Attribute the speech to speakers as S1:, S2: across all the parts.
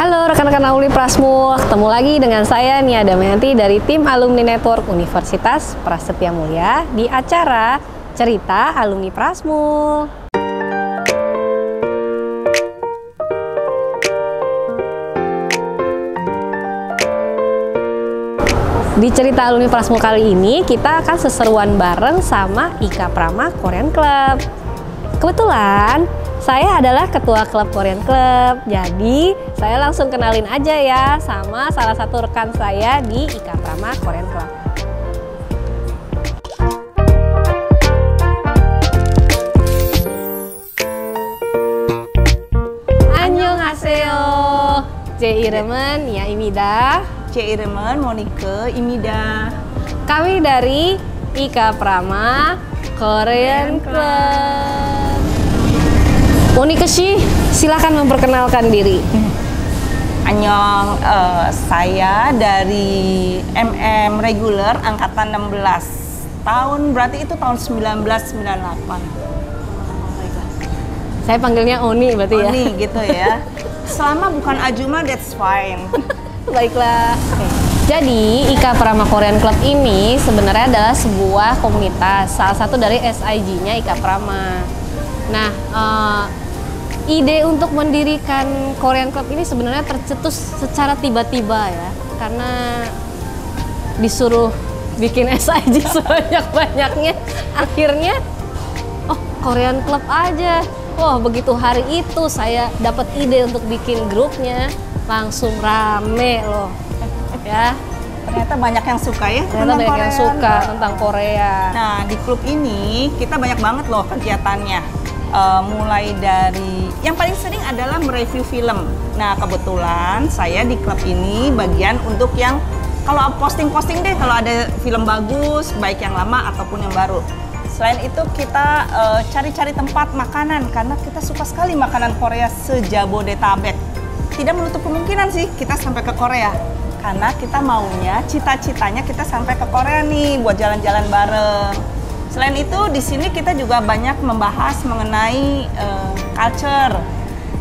S1: Halo rekan-rekan alumni Prasmul, ketemu lagi dengan saya Nia Damayanti dari tim Alumni Network Universitas Prasetya Mulia di acara Cerita Alumni Prasmul. Di cerita alumni Prasmul kali ini kita akan seseruan bareng sama Ika Prama Korean Club. Kebetulan saya adalah ketua klub Korean Club, jadi saya langsung kenalin aja ya sama salah satu rekan saya di Ika Prama Korean Club. Annyeonghaseyo,
S2: J. Iremen, ya Imida. J. Iremen, Monike, Imida.
S1: Kami dari Ika Prama Korean Club. Monika sih, silakan memperkenalkan diri.
S2: Annyeong, eh, saya dari MM Regular angkatan 16 tahun berarti itu tahun 1998.
S1: Saya panggilnya Oni berarti ya.
S2: Oni gitu ya. Selama bukan Ajuma that's fine.
S1: Baiklah. Jadi Ika Prama Korean Club ini sebenarnya adalah sebuah komunitas, salah satu dari SIG-nya Ika Prama. Nah, eh, ide untuk mendirikan Korean Club ini sebenarnya tercetus secara tiba-tiba ya, karena disuruh bikin SIG sebanyak-banyaknya, akhirnya oh Korean Club aja. Wah begitu hari itu saya dapat ide untuk bikin grupnya, langsung rame loh, ya.
S2: Ternyata banyak yang suka ya
S1: Ternyata banyak yang
S2: Korean.
S1: suka tentang Korea.
S2: Nah, di klub ini kita banyak banget loh kegiatannya. Eh, mulai dari yang paling sering adalah mereview film. Nah, kebetulan saya di klub ini bagian untuk yang kalau posting-posting deh kalau ada film bagus, baik yang lama ataupun yang baru. Selain itu kita eh, cari-cari tempat makanan karena kita suka sekali makanan Korea sejabodetabek. Tidak menutup kemungkinan sih kita sampai ke Korea karena kita maunya cita-citanya kita sampai ke Korea nih buat jalan-jalan bareng. Selain itu di sini kita juga banyak membahas mengenai eh, culture,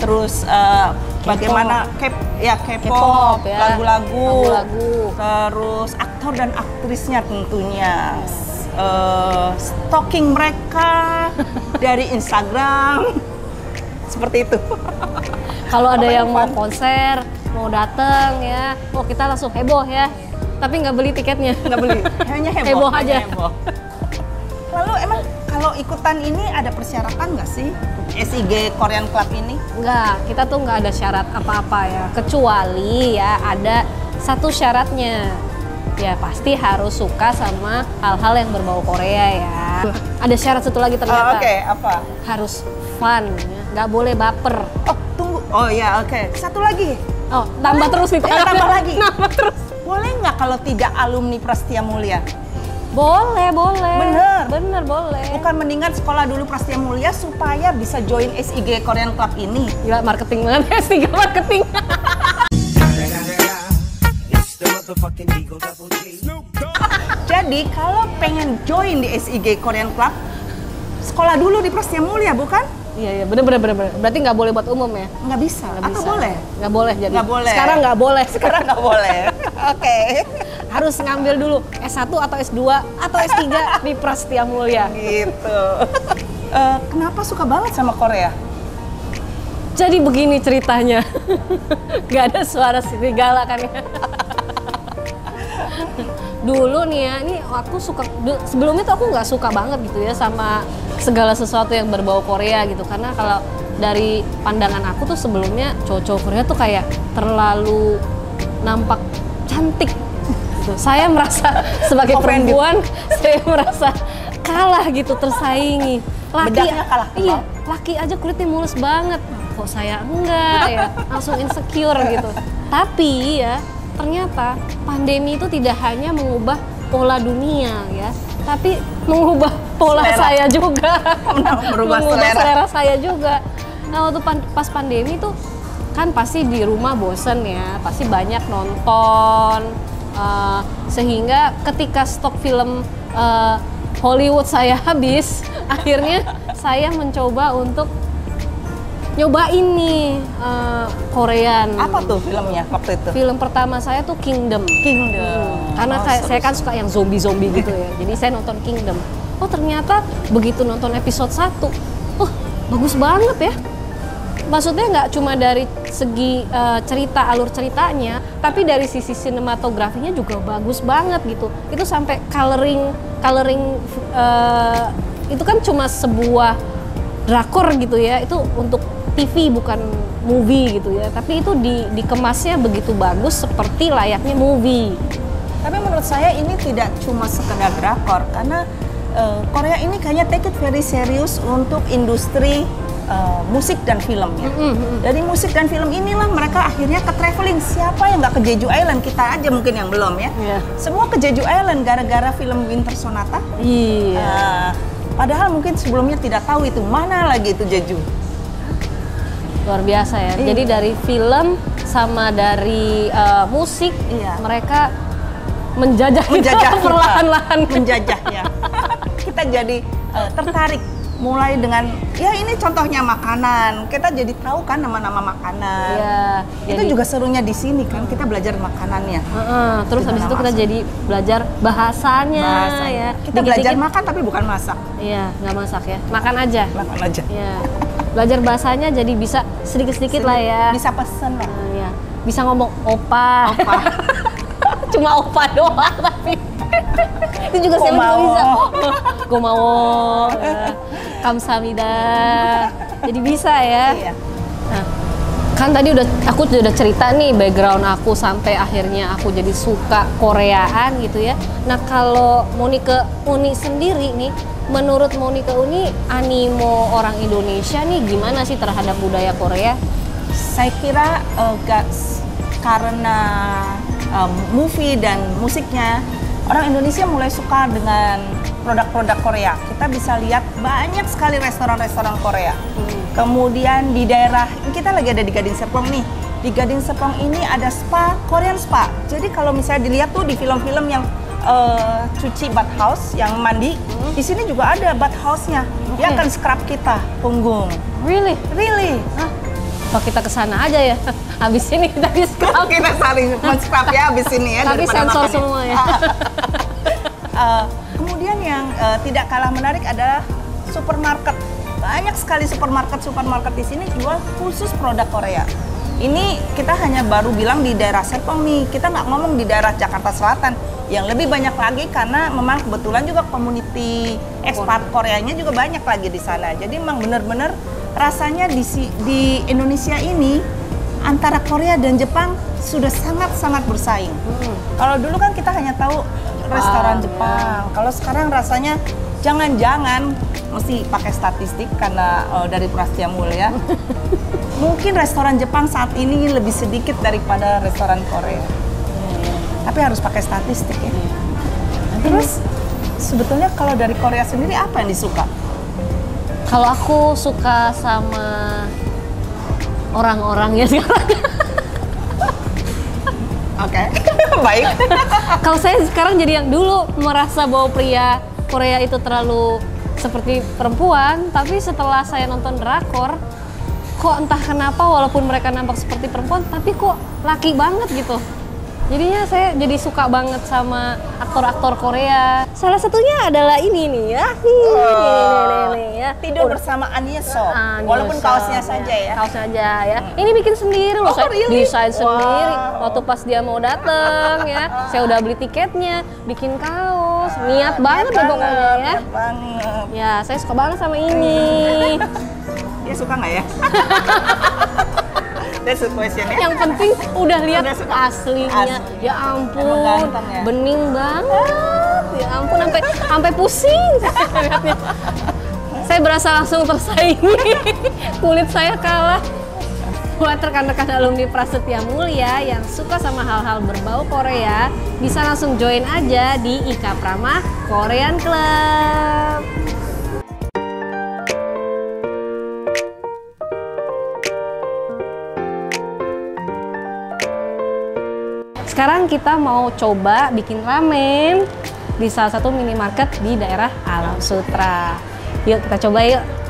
S2: terus eh, bagaimana K ya K-pop,
S1: ya,
S2: lagu-lagu, terus aktor dan aktrisnya tentunya. Eh, stalking mereka dari Instagram seperti itu.
S1: Kalau ada yang mau konser, mau dateng ya, oh kita langsung heboh ya. Tapi nggak beli tiketnya.
S2: nggak beli hanya heboh,
S1: Heboh aja.
S2: heboh. Lalu emang kalau ikutan ini ada persyaratan nggak sih SIG Korean Club ini
S1: Nggak, kita tuh nggak ada syarat apa-apa ya. Kecuali ya ada satu syaratnya. Ya pasti harus suka sama hal-hal yang berbau Korea ya. Ada syarat satu lagi
S2: Oh,
S1: ternyata.
S2: oke apa
S1: Harus fun, ya. nggak boleh baper.
S2: oh tunggu oh ya oke satu lagi
S1: Oh, tambah terus nih.
S2: Ya, tambah lagi.
S1: Tambah terus.
S2: boleh nggak kalau tidak alumni Prastia Mulia
S1: Boleh, boleh.
S2: Bener.
S1: Bener, boleh.
S2: bukan mendingan sekolah dulu Prastia Mulia supaya bisa join SIG Korean Club ini
S1: Gila marketing banget S3 marketing.
S3: It's the motherfucking Eagle Double G.
S2: jadi kalau pengen join di SIG Korean Club sekolah dulu di Prastia Mulia bukan
S1: Iya, iya, bener, bener, bener. Berarti nggak boleh buat umum ya?
S2: nggak bisa
S1: Nggak
S2: atau
S1: bisa.
S2: boleh
S1: Nggak boleh jadi.
S2: Nggak boleh.
S1: Sekarang nggak boleh.
S2: sekarang nggak boleh oke
S1: Harus ngambil dulu S1 atau S2 atau S3 di Prastia Mulia.
S2: gitu. Eh, kenapa suka banget sama Korea?
S1: Jadi begini ceritanya. Gak ada suara serigala kan ya. Dulu nih ya, ini aku suka sebelumnya tuh aku nggak suka banget gitu ya sama segala sesuatu yang berbau Korea gitu karena kalau dari pandangan aku tuh sebelumnya cowok-cowok Korea tuh kayak terlalu nampak cantik. Gitu. Saya merasa sebagai
S2: Offended.
S1: perempuan saya merasa kalah gitu tersaingi. Laki
S2: Bedaknya kalah.
S1: Iya, laki aja kulitnya mulus banget kok saya enggak ya langsung insecure gitu tapi ya ternyata pandemi itu tidak hanya mengubah pola dunia ya tapi mengubah pola
S2: Selera.
S1: saya juga
S2: Merubah
S1: mengubah
S2: selera.
S1: saya juga nah waktu pan- pas pandemi tuh kan pasti di rumah bosen ya pasti banyak nonton eh, sehingga ketika stok film eh, Hollywood saya habis akhirnya saya mencoba untuk nyobain nih eh, Korean.
S2: Apa tuh filmnya waktu itu?
S1: Film pertama saya tuh Kingdom.
S2: Kingdom.
S1: Karena
S2: Oh,
S1: kayak
S2: seru
S1: saya kan suka yang zombie-zombie gitu ya. Jadi saya nonton Kingdom. Oh, ternyata begitu nonton episode 1. Oh, bagus banget ya. Maksudnya nggak cuma dari segi eh, cerita alur ceritanya, tapi dari sisi sinematografinya juga bagus banget gitu. Itu sampai coloring coloring eh, itu kan cuma sebuah drakor gitu ya. Itu untuk TV bukan movie gitu ya. Tapi itu di dikemasnya begitu bagus seperti layaknya movie.
S2: Tapi menurut saya ini tidak cuma sekedar drakor karena eh, Korea ini kayaknya take it very serius untuk industri eh, musik dan filmnya. Dari musik dan film inilah mereka akhirnya ke traveling. Siapa yang nggak ke Jeju Island? Kita aja mungkin yang belum ya.
S1: Iya.
S2: Semua ke Jeju Island gara-gara film Winter Sonata.
S1: Iya.
S2: Eh, padahal mungkin sebelumnya tidak tahu itu mana lagi itu Jeju.
S1: luar biasa ya.
S2: Iya.
S1: Jadi dari film sama dari uh, musik
S2: Iya.
S1: mereka menjajah,
S2: menjajah
S1: perlahan-lahan.
S2: menjajahnya kita jadi eh, tertarik mulai dengan ya ini contohnya makanan kita jadi tahu kan nama-nama makanan
S1: Iya.
S2: itu
S1: jadi-
S2: juga serunya di sini kan kita belajar makanannya
S1: Heeh, terus
S2: Kita
S1: habis itu kita jadi belajar bahasanya,
S2: bahasa
S1: ya.
S2: kita belajar
S1: Dikit-dikit-
S2: makan tapi bukan masak
S1: Iya, nggak masak ya. Makan aja.
S2: makan aja
S1: Iya. Belajar bahasanya jadi bisa sedikit-sedikit lah ya.
S2: bisa pesen lah
S1: Nah, ya. Bisa ngomong opa.
S2: apa
S1: Cuma opa doang tapi itu juga saya juga bisa. Gue mau. Ya. Kamsamida. Jadi bisa ya.
S2: iya
S1: Nah, kan tadi udah aku udah cerita nih background aku sampai akhirnya aku jadi suka Koreaan gitu ya. Nah kalau Monika Uni sendiri nih, menurut Monika Uni animo orang Indonesia nih gimana sih terhadap budaya Korea?
S2: saya kira eh, gak karena eh, movie dan musiknya orang Indonesia mulai suka dengan produk-produk Korea. Kita bisa lihat banyak sekali restoran-restoran Korea. Kemudian di daerah kita lagi ada di Gading Serpong nih. Di Gading Serpong ini ada spa Korean spa. Jadi kalau misalnya dilihat tuh di film-film yang eh, cuci bathhouse yang mandi, di sini juga ada bathhouse-nya. Dia
S1: Oke.
S2: akan scrub kita punggung.
S1: Really?
S2: Really?
S1: Apa kita ke sana aja ya? Habis ini kita di scrub.
S2: kita saling men-scrub ya abis ini ya
S1: Tapi sensor
S2: makan ya.
S1: semua ya.
S2: Eh, kemudian yang eh, tidak kalah menarik adalah supermarket. Banyak sekali supermarket supermarket di sini jual khusus produk Korea. Ini kita hanya baru bilang di daerah Serpong nih. Kita nggak ngomong di daerah Jakarta Selatan. Yang lebih banyak lagi karena memang kebetulan juga community ekspat Koreanya juga banyak lagi di sana. Jadi memang benar-benar rasanya di di Indonesia ini antara Korea dan Jepang sudah sangat-sangat bersaing. Kalau dulu kan kita hanya tahu restoran Jepang. Kalau sekarang rasanya jangan-jangan mesti pakai statistik karena eh, dari Prastya Mulia. Mungkin restoran Jepang saat ini lebih sedikit daripada restoran Korea. Tapi harus pakai statistik ya. Terus sebetulnya kalau dari Korea sendiri apa yang disuka?
S1: Kalau aku suka sama orang-orangnya sekarang.
S2: Oke, baik.
S1: Kalau saya sekarang jadi yang dulu merasa bahwa pria Korea itu terlalu seperti perempuan, tapi setelah saya nonton drakor, kok entah kenapa walaupun mereka nampak seperti perempuan, tapi kok laki banget gitu. Jadinya saya jadi suka banget sama aktor-aktor Korea. Salah satunya adalah ini nih ya. Nih, nih, nih, nih, ya.
S2: Tidur bersama Anya So,
S1: Ah,
S2: walaupun
S1: Nyosa,
S2: kaosnya saja ya.
S1: Kaosnya aja ya. Ini bikin sendiri loh,
S2: Oh,
S1: saya
S2: really?
S1: desain sendiri.
S2: Wow.
S1: Waktu pas dia mau dateng ya, saya udah beli tiketnya, bikin kaos. Niat banget ya pokoknya ya.
S2: Niat banget.
S1: Ya, saya suka banget sama ini.
S2: Dia suka nggak ya? That's the question ya.
S1: Yang penting udah lihat aslinya.
S2: Asli.
S1: Ya ampun,
S2: ganteng ya?
S1: bening banget. Ya ampun, sampai sampai pusing lihatnya. Saya berasa langsung tersaingi. Kulit saya kalah. Buat rekan-rekan alumni Prasetya Mulia yang suka sama hal-hal berbau Korea, bisa langsung join aja di Ika Prama Korean Club. Sekarang kita mau coba bikin ramen di salah satu minimarket di daerah Alam Sutra. Yuk kita coba yuk.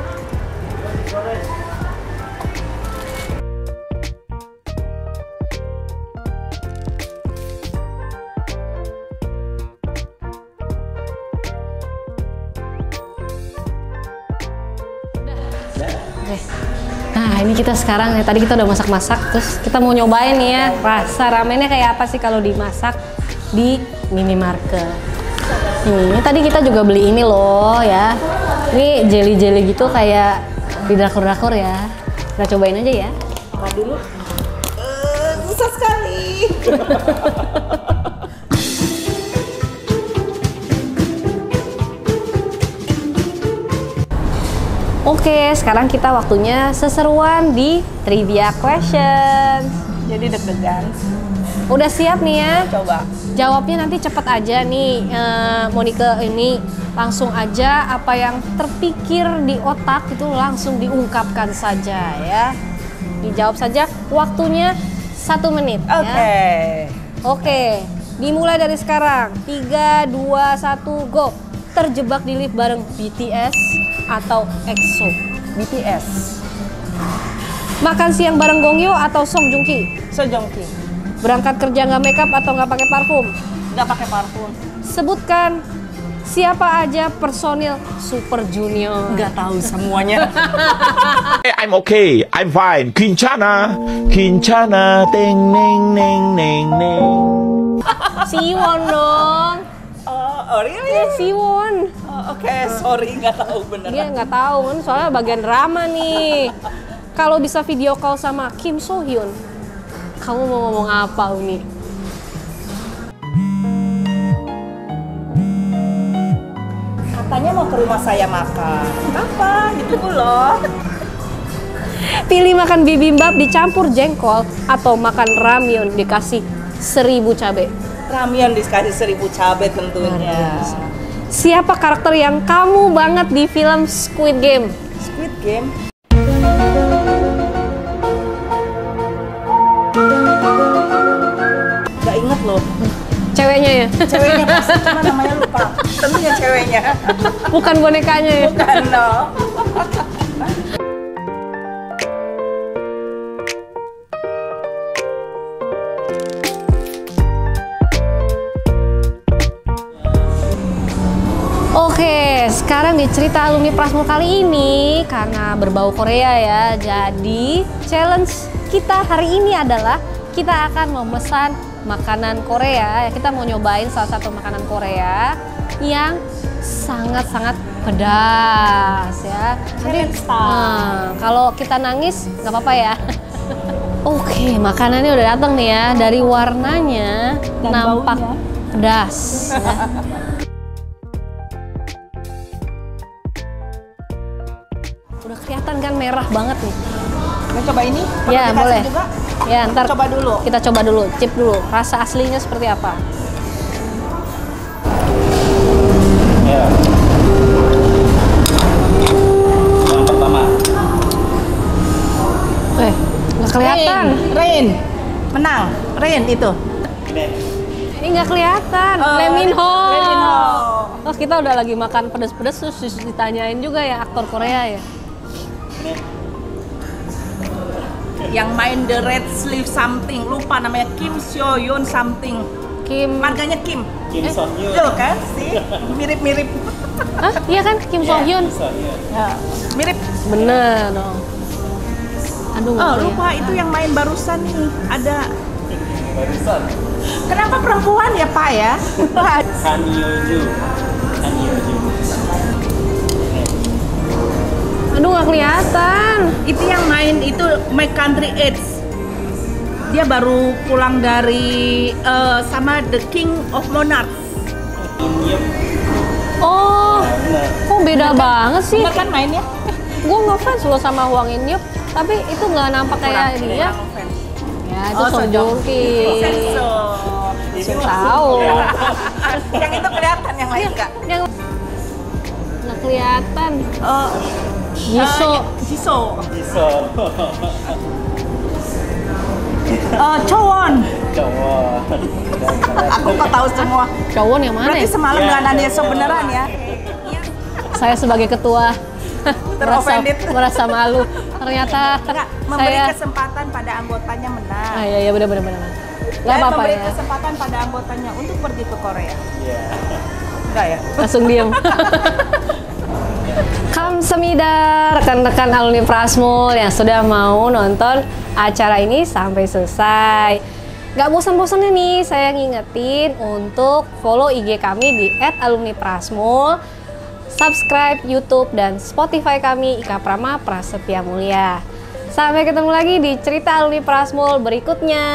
S1: Kita sekarang ya tadi kita udah masak-masak terus kita mau nyobain nih ya rasa ramennya kayak apa sih kalau dimasak di minimarket. Nih, ini tadi kita juga beli ini loh ya. Ini jelly-jelly gitu kayak di drakor-drakor ya. Kita cobain aja ya.
S2: Apa dulu? Eh, susah sekali.
S1: Oke, sekarang kita waktunya seseruan di trivia questions.
S2: Jadi deg-degan.
S1: Udah siap nih ya?
S2: Coba.
S1: Jawabnya nanti cepet aja nih, eh, Monica ini langsung aja apa yang terpikir di otak itu langsung diungkapkan saja ya. Dijawab saja. Waktunya satu menit.
S2: Oke.
S1: Ya. Oke. Dimulai dari sekarang. 3, 2, 1, go. Terjebak di lift bareng BTS atau EXO.
S2: BTS.
S1: Makan siang bareng Gongyo atau Song Joong Ki.
S2: Sejongki.
S1: Berangkat kerja nggak makeup atau nggak pakai parfum.
S2: Nggak pakai parfum.
S1: Sebutkan siapa aja personil Super Junior.
S2: Nggak tahu semuanya.
S4: Hey, I'm okay. I'm fine. Kincana, Kincana, ting, neng, neng, neng, neng.
S1: Siwon dong.
S2: Oh, really?
S1: Siwon.
S2: Oh, Oke, sorry nggak tahu beneran.
S1: Dia nggak tahu kan soalnya bagian drama nih. Kalau bisa video call sama Kim So Hyun, kamu mau ngomong apa Uni?
S2: Katanya mau ke rumah saya makan. Apa? Gitu loh.
S1: Pilih makan bibimbap dicampur jengkol atau makan ramyeon dikasih seribu cabai.
S2: Ramyeon dikasih seribu cabai tentunya.
S1: Siapa karakter yang kamu banget di film Squid Game?
S2: Squid Game. Gak inget loh.
S1: Ceweknya ya?
S2: Ceweknya pasti cuma namanya lupa. Tentunya ceweknya.
S1: Bukan bonekanya ya?
S2: Bukan loh.
S1: Sekarang di cerita alumni Prasmul kali ini karena berbau Korea ya. Jadi, challenge kita hari ini adalah kita akan memesan makanan Korea. Ya, kita mau nyobain salah satu makanan Korea yang sangat-sangat pedas ya.
S2: Style.
S1: Nah, kalau kita nangis nggak apa-apa ya. Oke, makanannya udah datang nih ya. Dari warnanya
S2: Dan
S1: nampak
S2: baunya.
S1: pedas. Ya. merah banget nih.
S2: Mau coba ini? Perlu
S1: ya boleh.
S2: Juga?
S1: Ya ntar
S2: Coba dulu.
S1: Kita coba dulu, cip dulu. Rasa aslinya seperti apa?
S5: Ya. Yang pertama,
S1: Eh, nggak kelihatan.
S2: Rain. Rain. Menang. Rain itu.
S5: ini
S1: Ini nggak kelihatan.
S2: Oh,
S1: Lee Min Ho.
S2: Lee Min Ho.
S1: Oh kita udah lagi makan pedas-pedas terus ditanyain juga ya aktor Korea ya.
S2: Yang main The Red Sleeve something. Lupa namanya Kim Seo Yoon something.
S1: Kim.
S2: Marganya Kim.
S5: Kim Son Hyun.
S2: Tuh kan sih. Mirip-mirip.
S1: Hah? Iya kan Kim So Hyun.
S5: Son Hyun.
S2: Ya. Mirip.
S1: Bener dong. Aduh.
S2: Oh, lupa
S1: kelihatan.
S2: itu yang main barusan nih. Ada
S5: Barusan.
S2: Kenapa perempuan ya, Pak ya?
S5: Han Yeoju. Han Yeoju.
S1: Aduh nggak kelihatan.
S2: itu yang main itu My Country Aids. Dia baru pulang dari eh, sama The King of Monarchs.
S1: Oh, kok beda banget sih?
S2: Kan mainnya?
S1: Gue ngefans loh sama Huang In Yup, tapi itu nggak nampak kayak dia.
S2: fans.
S1: Ya itu
S2: Oh,
S1: Song Joong Ki. Tahu.
S2: yang itu kelihatan, yang lain enggak.
S1: Yang nggak kelihatan.
S2: Oh,
S1: Jisoo.
S2: eh, Jisoo.
S5: Bisa.
S2: Eh, Chowon.
S5: Cowok.
S2: Aku kok tahu semua.
S1: Cowon yang mana
S2: Berarti
S1: ya?
S2: semalam
S5: Ya,
S2: dengan
S5: Chowon.
S2: Sok beneran ya?
S1: Saya sebagai ketua merasa, merasa malu. Ternyata
S2: Enggak, memberi
S1: saya
S2: kesempatan pada anggotanya menang.
S1: Ah iya iya benar benar benar. Gak
S2: Dan
S1: apa-apa
S2: memberi
S1: ya.
S2: kesempatan pada anggotanya untuk pergi ke Korea.
S5: Iya.
S2: Enggak ya?
S1: Langsung diem. Kamsahamnida rekan-rekan alumni Prasmul yang sudah mau nonton acara ini sampai selesai. Gak bosan-bosannya nih, saya ngingetin untuk follow IG kami di @alumniprasmul, subscribe YouTube dan Spotify kami Ika Prama Prasetya Mulia. Sampai ketemu lagi di cerita alumni Prasmul berikutnya.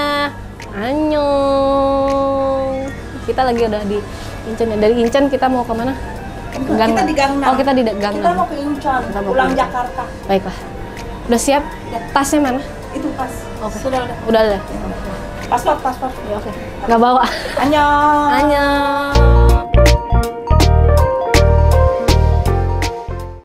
S1: Annyeong. Kita lagi udah di Incheon ya. Dari Incheon kita mau ke mana?
S2: Kita di Gangnam.
S1: Oh kita di Gangnam.
S2: Kita mau ke Incheon,
S1: Kita mau
S2: pulang. Jakarta.
S1: Baiklah. Udah siap? Tasnya mana?
S2: Itu pas.
S1: Oke.
S2: Sudah udah.
S1: Udah ada.
S2: Paspor, paspor.
S1: Ya, oke. Nggak bawa.
S2: Annyeong.
S1: Annyeong.